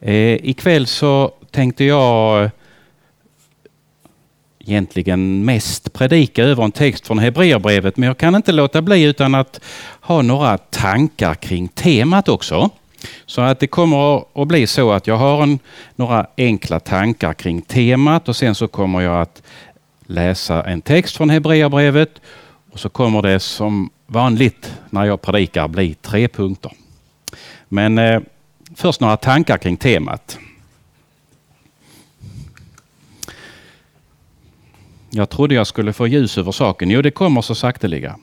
Eh, ikväll så tänkte jag eh, egentligen mest predika över en text från Hebreerbrevet, men jag kan inte låta bli utan att ha några tankar kring temat också. Så att det kommer att bli så att jag har en, några enkla tankar kring temat och sen så kommer jag att läsa en text från Hebreerbrevet och så kommer det som vanligt när jag predikar bli tre punkter. Men eh, först några tankar kring temat. Jag trodde jag skulle få ljus över saken. Jo, det kommer så sakteliga.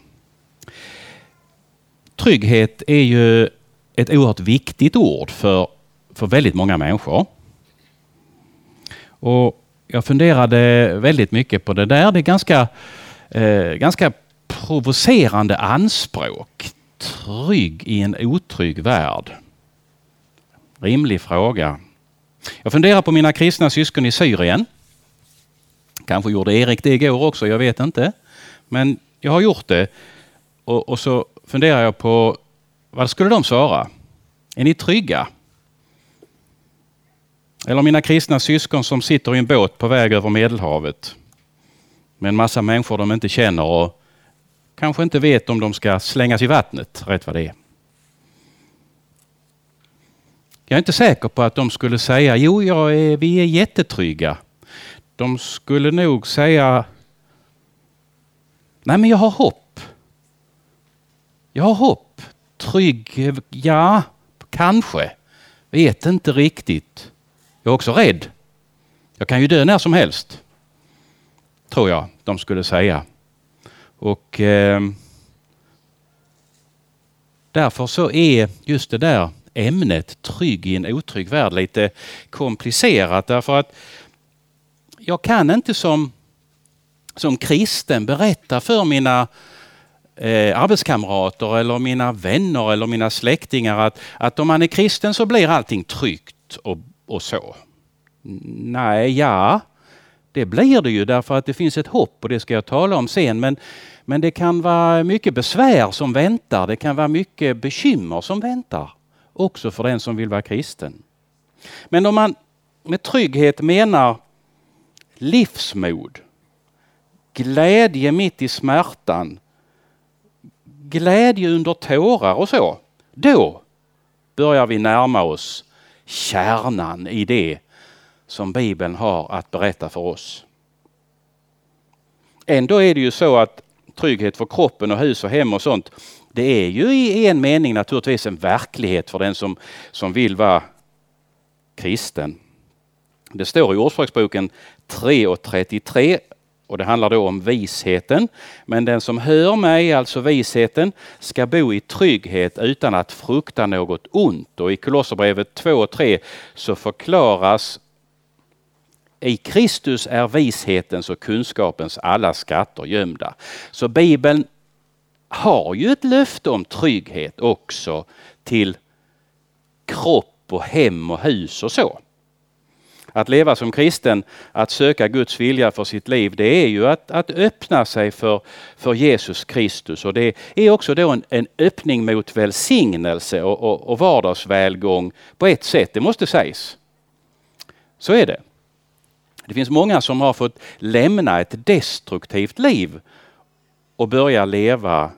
Trygghet är ju ett oerhört viktigt ord för, för väldigt många människor. Och jag funderade väldigt mycket på det där. Det är ganska, eh, ganska provocerande anspråk. Trygg i en otrygg värld. Rimlig fråga. Jag funderar på mina kristna syskon i Syrien. Kanske gjorde Erik det igår också, jag vet inte. Men jag har gjort det. Och, och så funderar jag på vad skulle de svara? Är ni trygga? Eller mina kristna syskon som sitter i en båt på väg över Medelhavet med en massa människor de inte känner och kanske inte vet om de ska slängas i vattnet, rätt vad det är. Jag är inte säker på att de skulle säga, jo, jag är, vi är jättetrygga. De skulle nog säga, nej men jag har hopp. Jag har hopp. Trygg, ja, kanske. Vet inte riktigt. Jag är också rädd. Jag kan ju dö när som helst. Tror jag de skulle säga. Och eh, Därför så är just det där ämnet trygg i en otrygg värld lite komplicerat därför att jag kan inte som, som kristen berätta för mina eh, arbetskamrater eller mina vänner eller mina släktingar att, att om man är kristen så blir allting tryggt och, och så. Nej, ja, det blir det ju därför att det finns ett hopp och det ska jag tala om sen. Men, men det kan vara mycket besvär som väntar. Det kan vara mycket bekymmer som väntar. Också för den som vill vara kristen. Men om man med trygghet menar livsmod, glädje mitt i smärtan, glädje under tårar och så. Då börjar vi närma oss kärnan i det som Bibeln har att berätta för oss. Ändå är det ju så att trygghet för kroppen och hus och hem och sånt, det är ju i en mening naturligtvis en verklighet för den som, som vill vara kristen. Det står i Ordspråksboken 3 och 33 och det handlar då om visheten. Men den som hör mig, alltså visheten, ska bo i trygghet utan att frukta något ont. Och i Kolosserbrevet 2 och 3 så förklaras i Kristus är vishetens och kunskapens alla skatter gömda. Så Bibeln har ju ett löfte om trygghet också till kropp och hem och hus och så. Att leva som kristen, att söka Guds vilja för sitt liv, det är ju att, att öppna sig för, för Jesus Kristus. Och det är också då en, en öppning mot välsignelse och, och, och vardagsvälgång på ett sätt, det måste sägas. Så är det. Det finns många som har fått lämna ett destruktivt liv och börja leva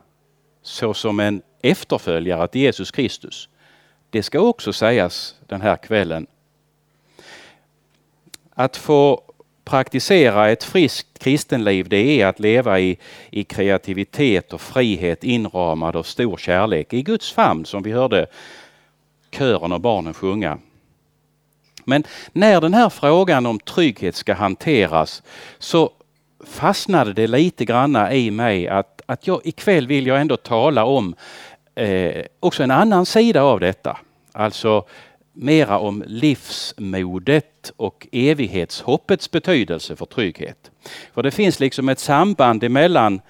så som en efterföljare till Jesus Kristus. Det ska också sägas den här kvällen. Att få praktisera ett friskt kristenliv, det är att leva i, i kreativitet och frihet inramad av stor kärlek i Guds famn som vi hörde kören och barnen sjunga. Men när den här frågan om trygghet ska hanteras så fastnade det lite granna i mig att, att jag ikväll vill jag ändå tala om eh, också en annan sida av detta. Alltså mera om livsmodet och evighetshoppets betydelse för trygghet. För det finns liksom ett samband emellan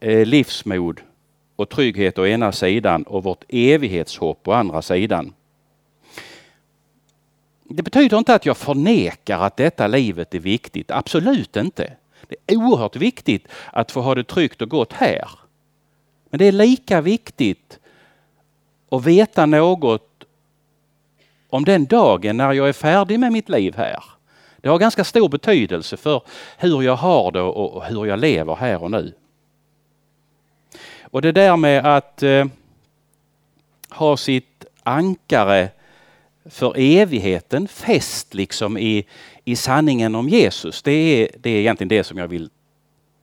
eh, livsmod och trygghet å ena sidan och vårt evighetshopp å andra sidan. Det betyder inte att jag förnekar att detta livet är viktigt, absolut inte. Det är oerhört viktigt att få ha det tryggt och gott här. Men det är lika viktigt att veta något om den dagen när jag är färdig med mitt liv här. Det har ganska stor betydelse för hur jag har det och hur jag lever här och nu. Och det där med att eh, ha sitt ankare för evigheten fäst liksom i, i sanningen om Jesus. Det är, det är egentligen det som jag vill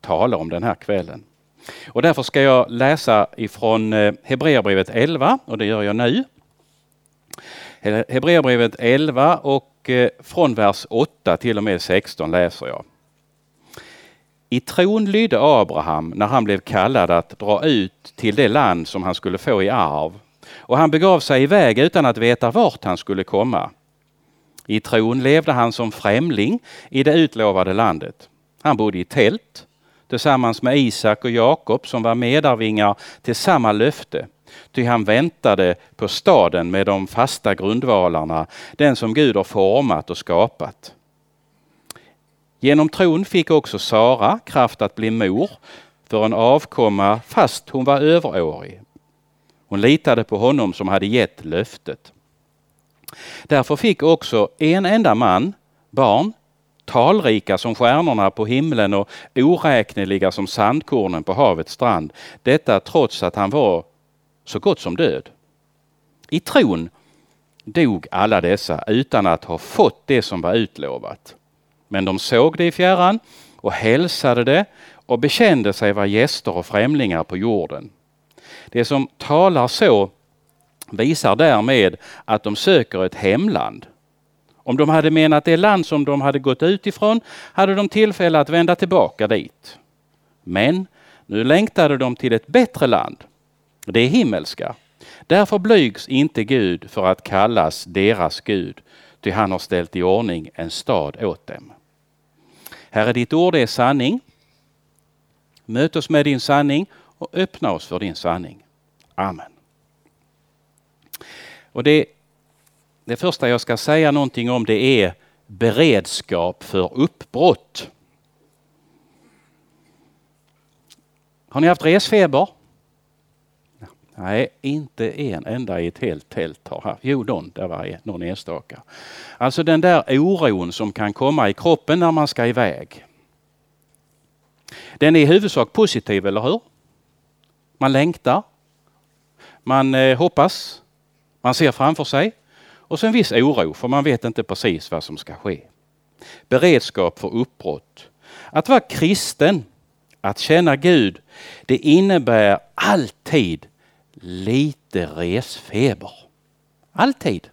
tala om den här kvällen. Och därför ska jag läsa ifrån eh, Hebreerbrevet 11 och det gör jag nu. Hebreerbrevet 11 och eh, från vers 8 till och med 16 läser jag. I tron lydde Abraham när han blev kallad att dra ut till det land som han skulle få i arv. Och han begav sig iväg utan att veta vart han skulle komma. I tron levde han som främling i det utlovade landet. Han bodde i tält tillsammans med Isak och Jakob som var medarvingar till samma löfte. Ty han väntade på staden med de fasta grundvalarna, den som Gud har format och skapat. Genom tron fick också Sara kraft att bli mor för en avkomma fast hon var överårig. Hon litade på honom som hade gett löftet. Därför fick också en enda man barn, talrika som stjärnorna på himlen och oräkneliga som sandkornen på havets strand. Detta trots att han var så gott som död. I tron dog alla dessa utan att ha fått det som var utlovat. Men de såg det i fjärran och hälsade det och bekände sig vara gäster och främlingar på jorden. Det som talar så visar därmed att de söker ett hemland. Om de hade menat det land som de hade gått ut ifrån hade de tillfälle att vända tillbaka dit. Men nu längtade de till ett bättre land. Det är himmelska. Därför blygs inte Gud för att kallas deras Gud, ty han har ställt i ordning en stad åt dem. Herre, ditt ord är sanning. Möt oss med din sanning och öppna oss för din sanning. Amen. Och det, det första jag ska säga någonting om det är beredskap för uppbrott. Har ni haft resfeber? Nej, inte en enda i ett helt tält har haft. Jo, någon, där var någon enstaka. Alltså den där oron som kan komma i kroppen när man ska iväg. Den är i huvudsak positiv, eller hur? Man längtar. Man eh, hoppas. Man ser framför sig. Och så en viss oro, för man vet inte precis vad som ska ske. Beredskap för uppbrott. Att vara kristen, att känna Gud, det innebär alltid lite resfeber. Alltid.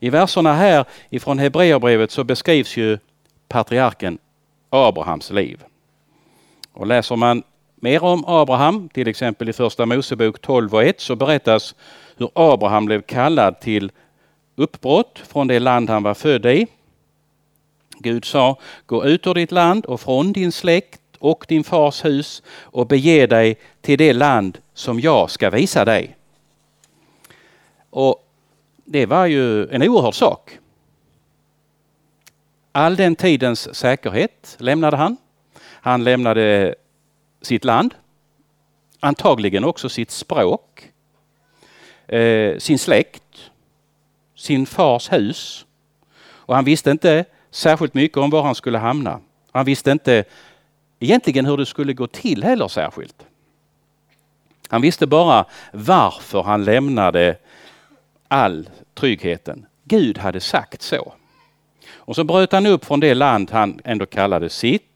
I verserna här ifrån Hebreerbrevet så beskrivs ju patriarken Abrahams liv. Och läser man mer om Abraham, till exempel i första Mosebok 12 och 1, så berättas hur Abraham blev kallad till uppbrott från det land han var född i. Gud sa, gå ut ur ditt land och från din släkt och din fars hus och bege dig till det land som jag ska visa dig. Och det var ju en oerhörd sak. All den tidens säkerhet lämnade han. Han lämnade sitt land, antagligen också sitt språk, eh, sin släkt, sin fars hus. Och han visste inte särskilt mycket om var han skulle hamna. Han visste inte egentligen hur det skulle gå till heller särskilt. Han visste bara varför han lämnade all tryggheten. Gud hade sagt så. Och så bröt han upp från det land han ändå kallade sitt.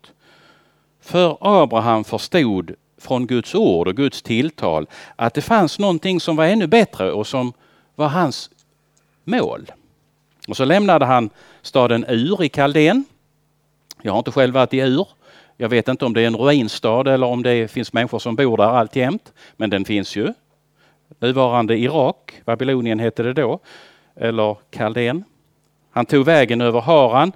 För Abraham förstod från Guds ord och Guds tilltal att det fanns någonting som var ännu bättre och som var hans mål. Och så lämnade han staden Ur i Kaldén. Jag har inte själv varit i Ur. Jag vet inte om det är en ruinstad eller om det finns människor som bor där alltjämt. Men den finns ju. Nuvarande Irak, Babylonien hette det då, eller Kaldén. Han tog vägen över Haran.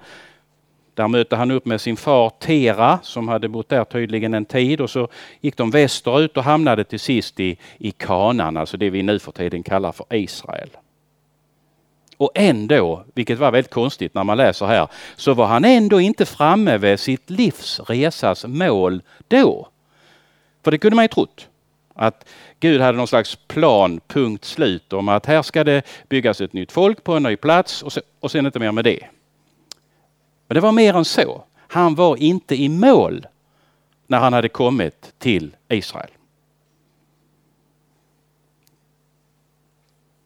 Där mötte han upp med sin far Tera som hade bott där tydligen en tid och så gick de västerut och hamnade till sist i, i Kanan, alltså det vi nu för tiden kallar för Israel. Och ändå, vilket var väldigt konstigt när man läser här, så var han ändå inte framme vid sitt livs resas mål då. För det kunde man ju trott. Att Gud hade någon slags plan, punkt slut, om att här ska det byggas ett nytt folk på en ny plats och, och sen inte mer med det. Men det var mer än så. Han var inte i mål när han hade kommit till Israel.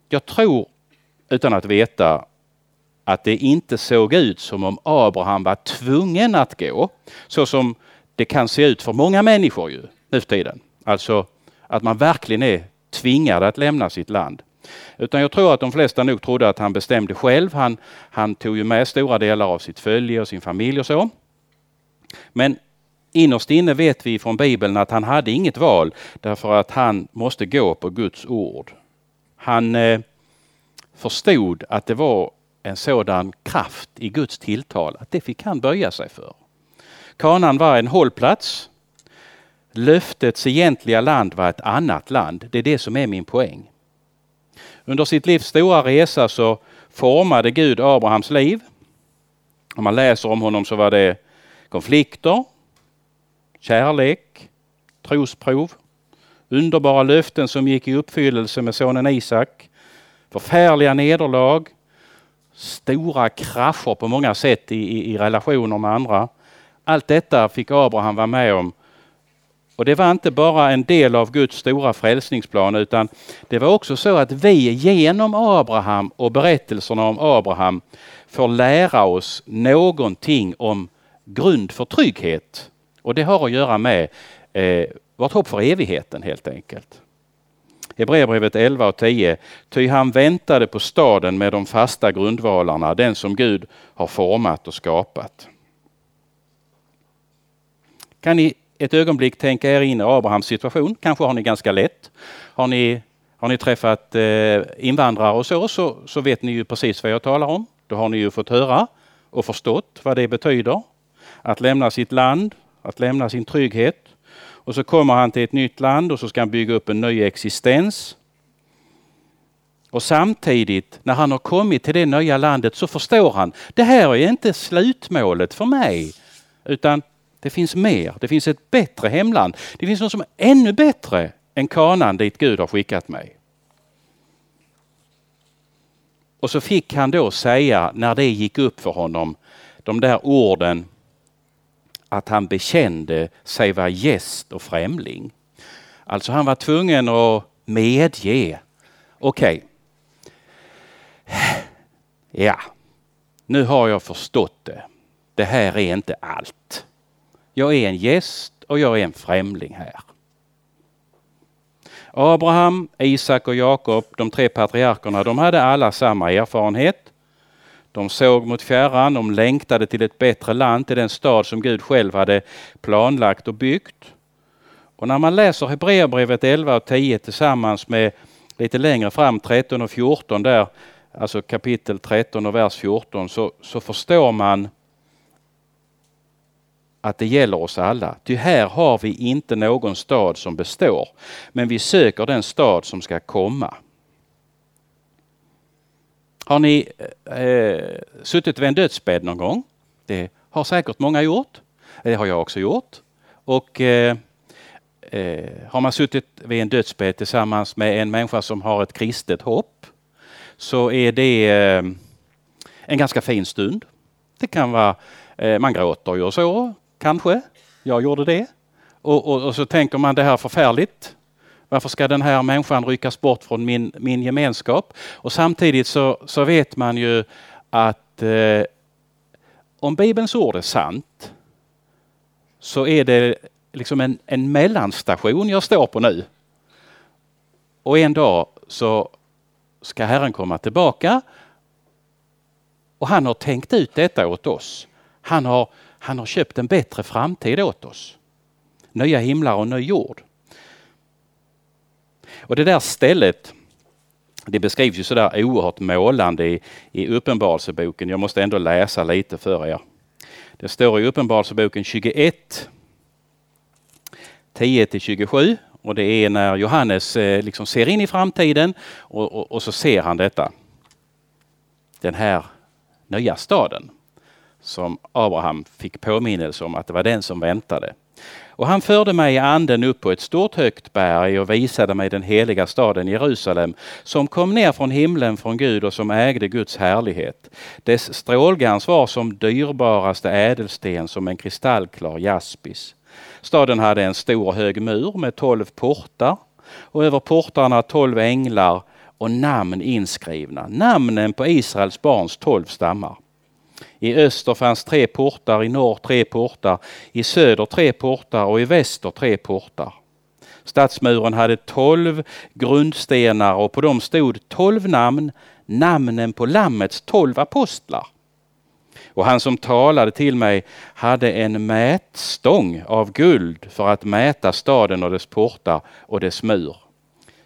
Jag tror, utan att veta, att det inte såg ut som om Abraham var tvungen att gå. Så som det kan se ut för många människor ju nu för tiden. Alltså att man verkligen är tvingad att lämna sitt land. Utan jag tror att de flesta nog trodde att han bestämde själv. Han, han tog ju med stora delar av sitt följe och sin familj och så. Men innerst inne vet vi från Bibeln att han hade inget val därför att han måste gå på Guds ord. Han eh, förstod att det var en sådan kraft i Guds tilltal att det fick han böja sig för. Kanan var en hållplats. Löftets egentliga land var ett annat land. Det är det som är min poäng. Under sitt livs stora resa så formade Gud Abrahams liv. Om man läser om honom så var det konflikter, kärlek, trosprov, underbara löften som gick i uppfyllelse med sonen Isak, förfärliga nederlag, stora krascher på många sätt i, i, i relationer med andra. Allt detta fick Abraham vara med om. Och det var inte bara en del av Guds stora frälsningsplan utan det var också så att vi genom Abraham och berättelserna om Abraham får lära oss någonting om grund för trygghet. Och det har att göra med eh, vårt hopp för evigheten helt enkelt. Hebreerbrevet 11 och 10. Ty han väntade på staden med de fasta grundvalarna, den som Gud har format och skapat. Kan ni ett ögonblick tänka er in i Abrahams situation? Kanske har ni ganska lätt. Har ni, har ni träffat eh, invandrare och så, så, så vet ni ju precis vad jag talar om. Då har ni ju fått höra och förstått vad det betyder. Att lämna sitt land, att lämna sin trygghet, och så kommer han till ett nytt land och så ska han bygga upp en ny existens. Och samtidigt när han har kommit till det nya landet så förstår han, det här är inte slutmålet för mig. Utan det finns mer, det finns ett bättre hemland. Det finns något som är ännu bättre än kanan dit Gud har skickat mig. Och så fick han då säga, när det gick upp för honom, de där orden att han bekände sig vara gäst och främling. Alltså han var tvungen att medge. Okej. Okay. Ja, nu har jag förstått det. Det här är inte allt. Jag är en gäst och jag är en främling här. Abraham, Isak och Jakob, de tre patriarkerna, de hade alla samma erfarenhet. De såg mot fjärran, de längtade till ett bättre land, till den stad som Gud själv hade planlagt och byggt. Och när man läser Hebreerbrevet 11 och 10 tillsammans med lite längre fram 13 och 14 där, alltså kapitel 13 och vers 14, så, så förstår man att det gäller oss alla. Ty här har vi inte någon stad som består, men vi söker den stad som ska komma. Har ni eh, eh suttit vid en dödsbädd någon gång? Det har säkert många gjort. Eh, det har jag också gjort. Och eh, eh, har man suttit vid en dödsbädd tillsammans med en människa som har ett kristet hopp så är det eh, en ganska fin stund. Det kan vara, eh, man gråter ju och så kanske. Jag gjorde det. Och, och, och så tänker man det här förfärligt. Varför ska den här människan ryckas bort från min, min gemenskap? Och samtidigt så, så vet man ju att eh, om Bibelns ord är sant så är det liksom en, en mellanstation jag står på nu. Och en dag så ska Herren komma tillbaka och han har tänkt ut detta åt oss. Han har, han har köpt en bättre framtid åt oss. Nya himlar och ny jord. Och det där stället, det beskrivs ju sådär oerhört målande i, i Uppenbarelseboken. Jag måste ändå läsa lite för er. Det står i Uppenbarelseboken 21, 10 till 27 och det är när Johannes eh, liksom ser in i framtiden och, och, och så ser han detta. Den här nya staden som Abraham fick påminnelse om att det var den som väntade. Och han förde mig i anden upp på ett stort högt berg och visade mig den heliga staden Jerusalem som kom ner från himlen från Gud och som ägde Guds härlighet. Dess strålglans var som dyrbaraste ädelsten som en kristallklar jaspis. Staden hade en stor hög mur med tolv portar och över portarna tolv änglar och namn inskrivna. Namnen på Israels barns tolv stammar. I öster fanns tre portar, i norr tre portar, i söder tre portar och i väster tre portar. Stadsmuren hade tolv grundstenar och på dem stod tolv namn, namnen på Lammets tolv apostlar. Och han som talade till mig hade en mätstång av guld för att mäta staden och dess portar och dess mur.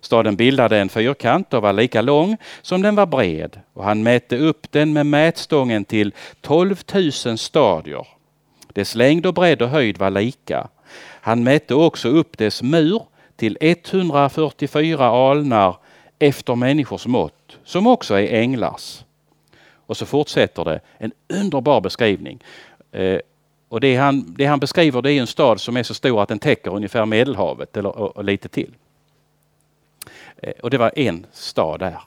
Staden bildade en fyrkant och var lika lång som den var bred och han mätte upp den med mätstången till 12 000 stadier. Dess längd och bredd och höjd var lika. Han mätte också upp dess mur till 144 alnar efter människors mått, som också är änglars. Och så fortsätter det, en underbar beskrivning. Eh, och det han, det han beskriver det är en stad som är så stor att den täcker ungefär Medelhavet eller, och, och lite till. Eh, och det var en stad där.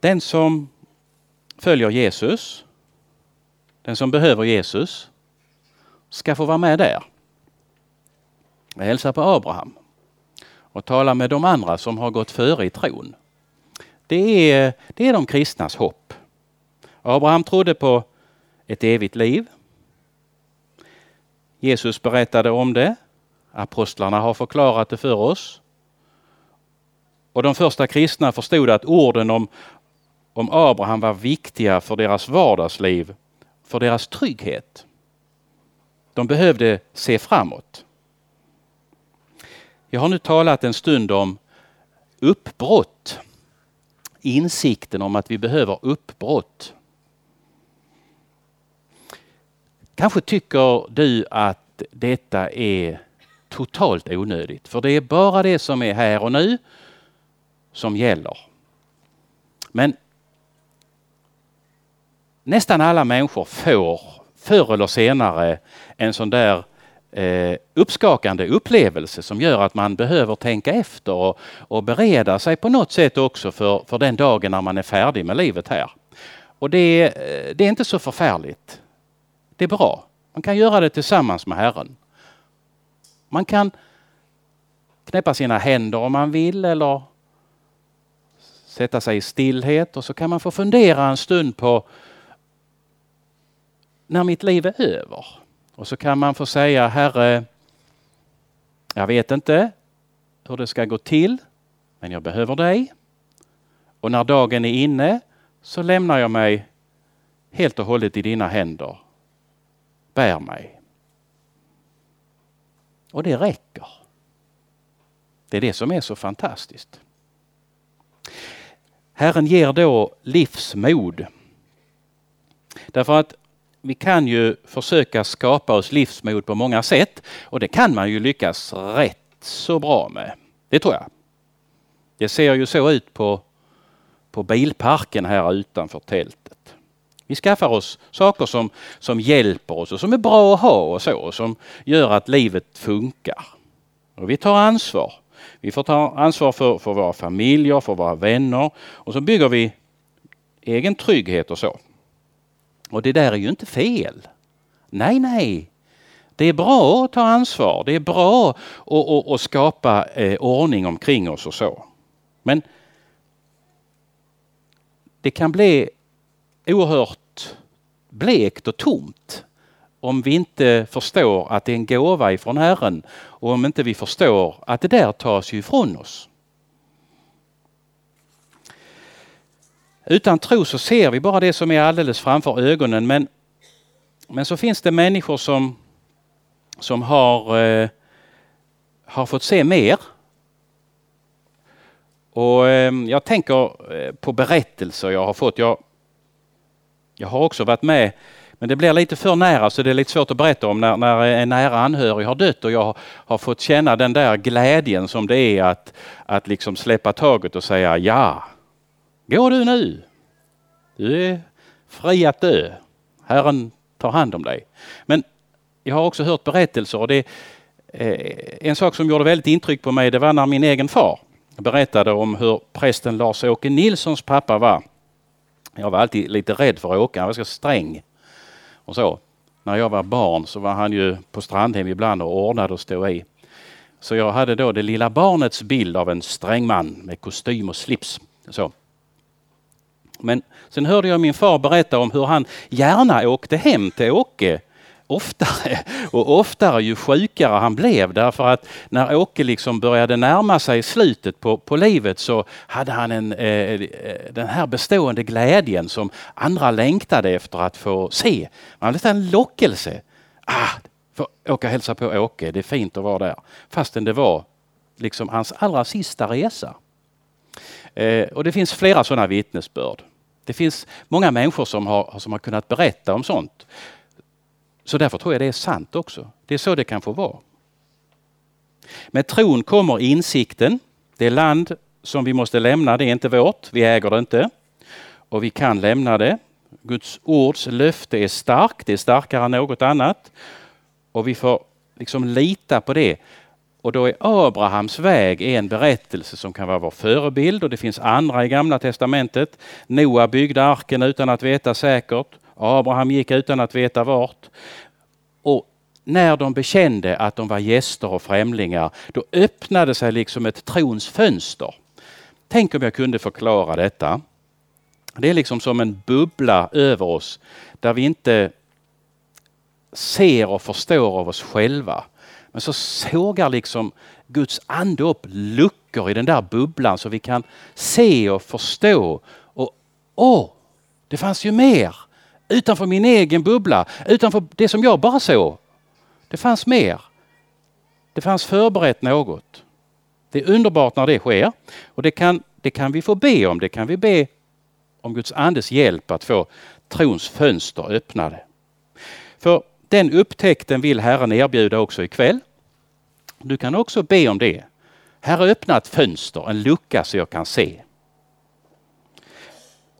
Den som följer Jesus, den som behöver Jesus, ska få vara med där. Jag hälsar på Abraham och tala med de andra som har gått före i tron. Det är, det är de kristnas hopp. Abraham trodde på ett evigt liv. Jesus berättade om det. Apostlarna har förklarat det för oss. Och de första kristna förstod att orden om, om Abraham var viktiga för deras vardagsliv, för deras trygghet. De behövde se framåt. Jag har nu talat en stund om uppbrott. Insikten om att vi behöver uppbrott. Kanske tycker du att detta är totalt onödigt. För det är bara det som är här och nu som gäller. Men nästan alla människor får förr eller senare en sån där eh, uppskakande upplevelse som gör att man behöver tänka efter och, och bereda sig på något sätt också för, för den dagen när man är färdig med livet här. Och det, eh, det är inte så förfärligt. Det är bra. Man kan göra det tillsammans med Herren. Man kan knäppa sina händer om man vill eller sätta sig i stillhet och så kan man få fundera en stund på när mitt liv är över. Och så kan man få säga Herre, jag vet inte hur det ska gå till, men jag behöver dig. Och när dagen är inne så lämnar jag mig helt och hållet i dina händer. Bär mig. Och det räcker. Det är det som är så fantastiskt. Herren ger då livsmod. Därför att vi kan ju försöka skapa oss livsmod på många sätt och det kan man ju lyckas rätt så bra med. Det tror jag. Det ser ju så ut på, på bilparken här utanför tältet. Vi skaffar oss saker som, som hjälper oss och som är bra att ha och så och som gör att livet funkar. Och vi tar ansvar. Vi får ta ansvar för, för våra familjer, för våra vänner och så bygger vi egen trygghet och så. Och det där är ju inte fel. Nej, nej. Det är bra att ta ansvar. Det är bra att, att, att skapa eh, ordning omkring oss och så. Men det kan bli oerhört blekt och tomt om vi inte förstår att det är en gåva ifrån Herren och om inte vi förstår att det där tas ju ifrån oss. Utan tro så ser vi bara det som är alldeles framför ögonen. Men, men så finns det människor som, som har, eh, har fått se mer. Och eh, Jag tänker eh, på berättelser jag har fått. Jag, jag har också varit med men det blir lite för nära så det är lite svårt att berätta om när, när en nära anhörig har dött och jag har fått känna den där glädjen som det är att, att liksom släppa taget och säga ja, Gå du nu. Du är fri att dö. Herren tar hand om dig. Men jag har också hört berättelser och det, eh, en sak som gjorde väldigt intryck på mig det var när min egen far berättade om hur prästen Lars-Åke Nilssons pappa var. Jag var alltid lite rädd för Åke, han var så sträng. Och så. När jag var barn så var han ju på Strandhem ibland och ordnade och stod i. Så jag hade då det lilla barnets bild av en sträng man med kostym och slips. Så. Men sen hörde jag min far berätta om hur han gärna åkte hem till Åke oftare och oftare ju sjukare han blev därför att när Åke liksom började närma sig slutet på, på livet så hade han en, eh, eh den här bestående glädjen som andra längtade efter att få se. Man hade en lockelse. Ah, få åka och hälsa på Åke, det är fint att vara där. Fastän det var liksom hans allra sista resa. Eh, och det finns flera sådana vittnesbörd. Det finns många människor som har, som har kunnat berätta om sånt. Så därför tror jag det är sant också. Det är så det kan få vara. Med tron kommer insikten. Det land som vi måste lämna, det är inte vårt. Vi äger det inte. Och vi kan lämna det. Guds ords löfte är starkt, det är starkare än något annat. Och vi får liksom lita på det. Och då är Abrahams väg en berättelse som kan vara vår förebild och det finns andra i Gamla Testamentet. Noa byggde arken utan att veta säkert. Abraham gick utan att veta vart. Och när de bekände att de var gäster och främlingar, då öppnade sig liksom ett trons fönster. Tänk om jag kunde förklara detta. Det är liksom som en bubbla över oss där vi inte ser och förstår av oss själva. Men så sågar liksom Guds ande upp luckor i den där bubblan så vi kan se och förstå. Och åh, det fanns ju mer utanför min egen bubbla, utanför det som jag bara såg. Det fanns mer. Det fanns förberett något. Det är underbart när det sker och det kan, det kan vi få be om. Det kan vi be om Guds andes hjälp att få trons fönster öppnade. För den upptäckten vill Herren erbjuda också ikväll. Du kan också be om det. Herre öppna ett fönster, en lucka så jag kan se.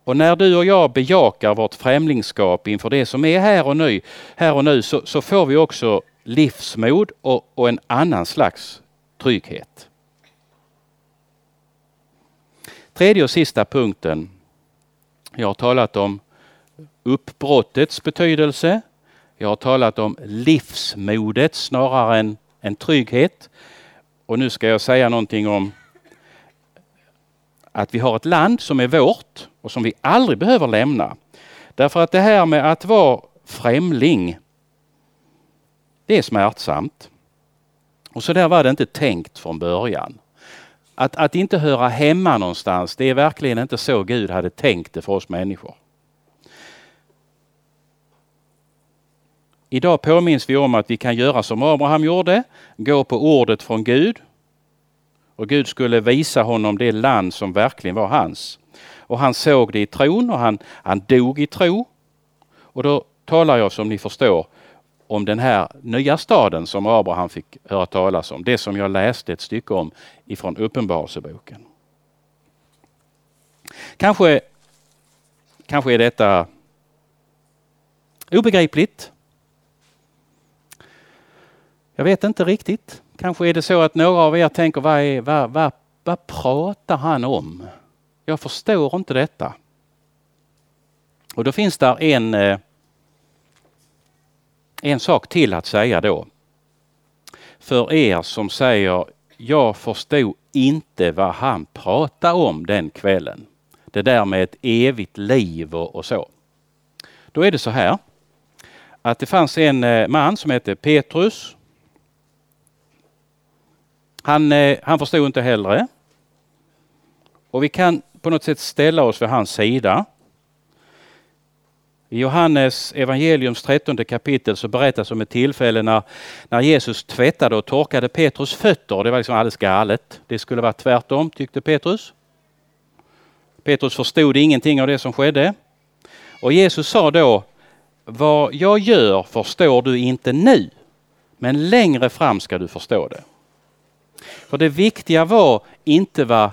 Och när du och jag bejakar vårt främlingskap inför det som är här och nu, här och nu så, så får vi också livsmod och, och en annan slags trygghet. Tredje och sista punkten. Jag har talat om uppbrottets betydelse. Jag har talat om livsmodet snarare än, än trygghet. Och nu ska jag säga någonting om att vi har ett land som är vårt och som vi aldrig behöver lämna. Därför att det här med att vara främling, det är smärtsamt. Och så där var det inte tänkt från början. Att, att inte höra hemma någonstans, det är verkligen inte så Gud hade tänkt det för oss människor. Idag påminns vi om att vi kan göra som Abraham gjorde, gå på ordet från Gud. Och Gud skulle visa honom det land som verkligen var hans. Och han såg det i tron och han, han dog i tro. Och då talar jag som ni förstår om den här nya staden som Abraham fick höra talas om. Det som jag läste ett stycke om ifrån Uppenbarelseboken. Kanske, kanske är detta obegripligt. Jag vet inte riktigt. Kanske är det så att några av er tänker, vad, är, vad, vad, vad pratar han om? Jag förstår inte detta. Och då finns där en, eh, en sak till att säga då. För er som säger, jag förstod inte vad han pratade om den kvällen. Det där med ett evigt liv och, och så. Då är det så här att det fanns en eh, man som hette Petrus han, eh, han förstod inte heller. Och vi kan på något sätt ställa oss vid hans sida. I Johannes evangeliums 13 kapitel så berättas om ett tillfälle när, när Jesus tvättade och torkade Petrus fötter. Det var liksom alldeles galet. Det skulle vara tvärtom tyckte Petrus. Petrus förstod ingenting av det som skedde. Och Jesus sa då, vad jag gör förstår du inte nu, men längre fram ska du förstå det. För det viktiga var inte vad,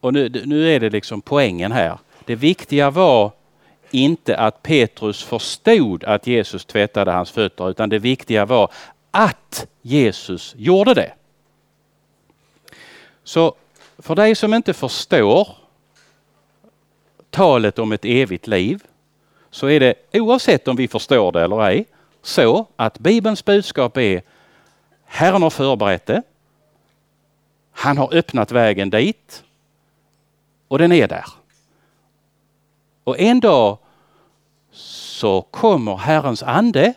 och nu, nu är det liksom poängen här. Det viktiga var inte att Petrus förstod att Jesus tvättade hans fötter utan det viktiga var att Jesus gjorde det. Så för dig som inte förstår talet om ett evigt liv så är det oavsett om vi förstår det eller ej så att Bibelns budskap är Herren har förberett det. Han har öppnat vägen dit och den är där. Och en dag så kommer Herrens ande,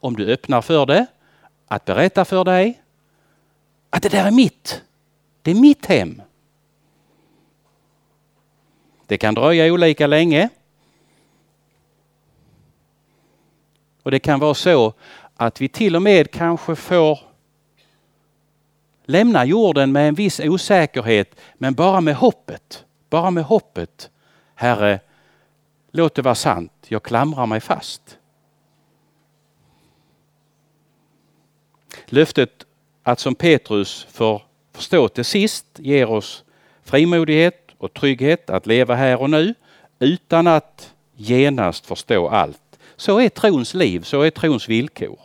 om du öppnar för det, att berätta för dig att det där är mitt. Det är mitt hem. Det kan dröja olika länge. Och det kan vara så att vi till och med kanske får lämna jorden med en viss osäkerhet, men bara med hoppet. Bara med hoppet. Herre, låt det vara sant. Jag klamrar mig fast. Löftet att som Petrus får förstå till sist ger oss frimodighet och trygghet att leva här och nu utan att genast förstå allt. Så är trons liv, så är trons villkor.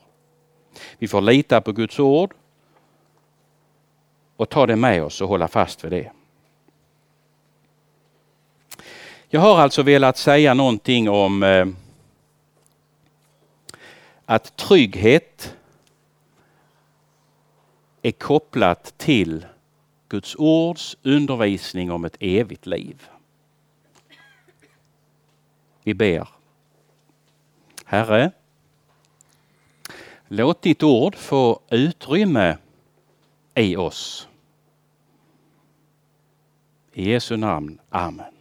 Vi får lita på Guds ord och ta det med oss och hålla fast vid det. Jag har alltså velat säga någonting om eh, att trygghet är kopplat till Guds ords undervisning om ett evigt liv. Vi ber. Herre, låt ditt ord få utrymme i oss. I Jesu namn. Amen.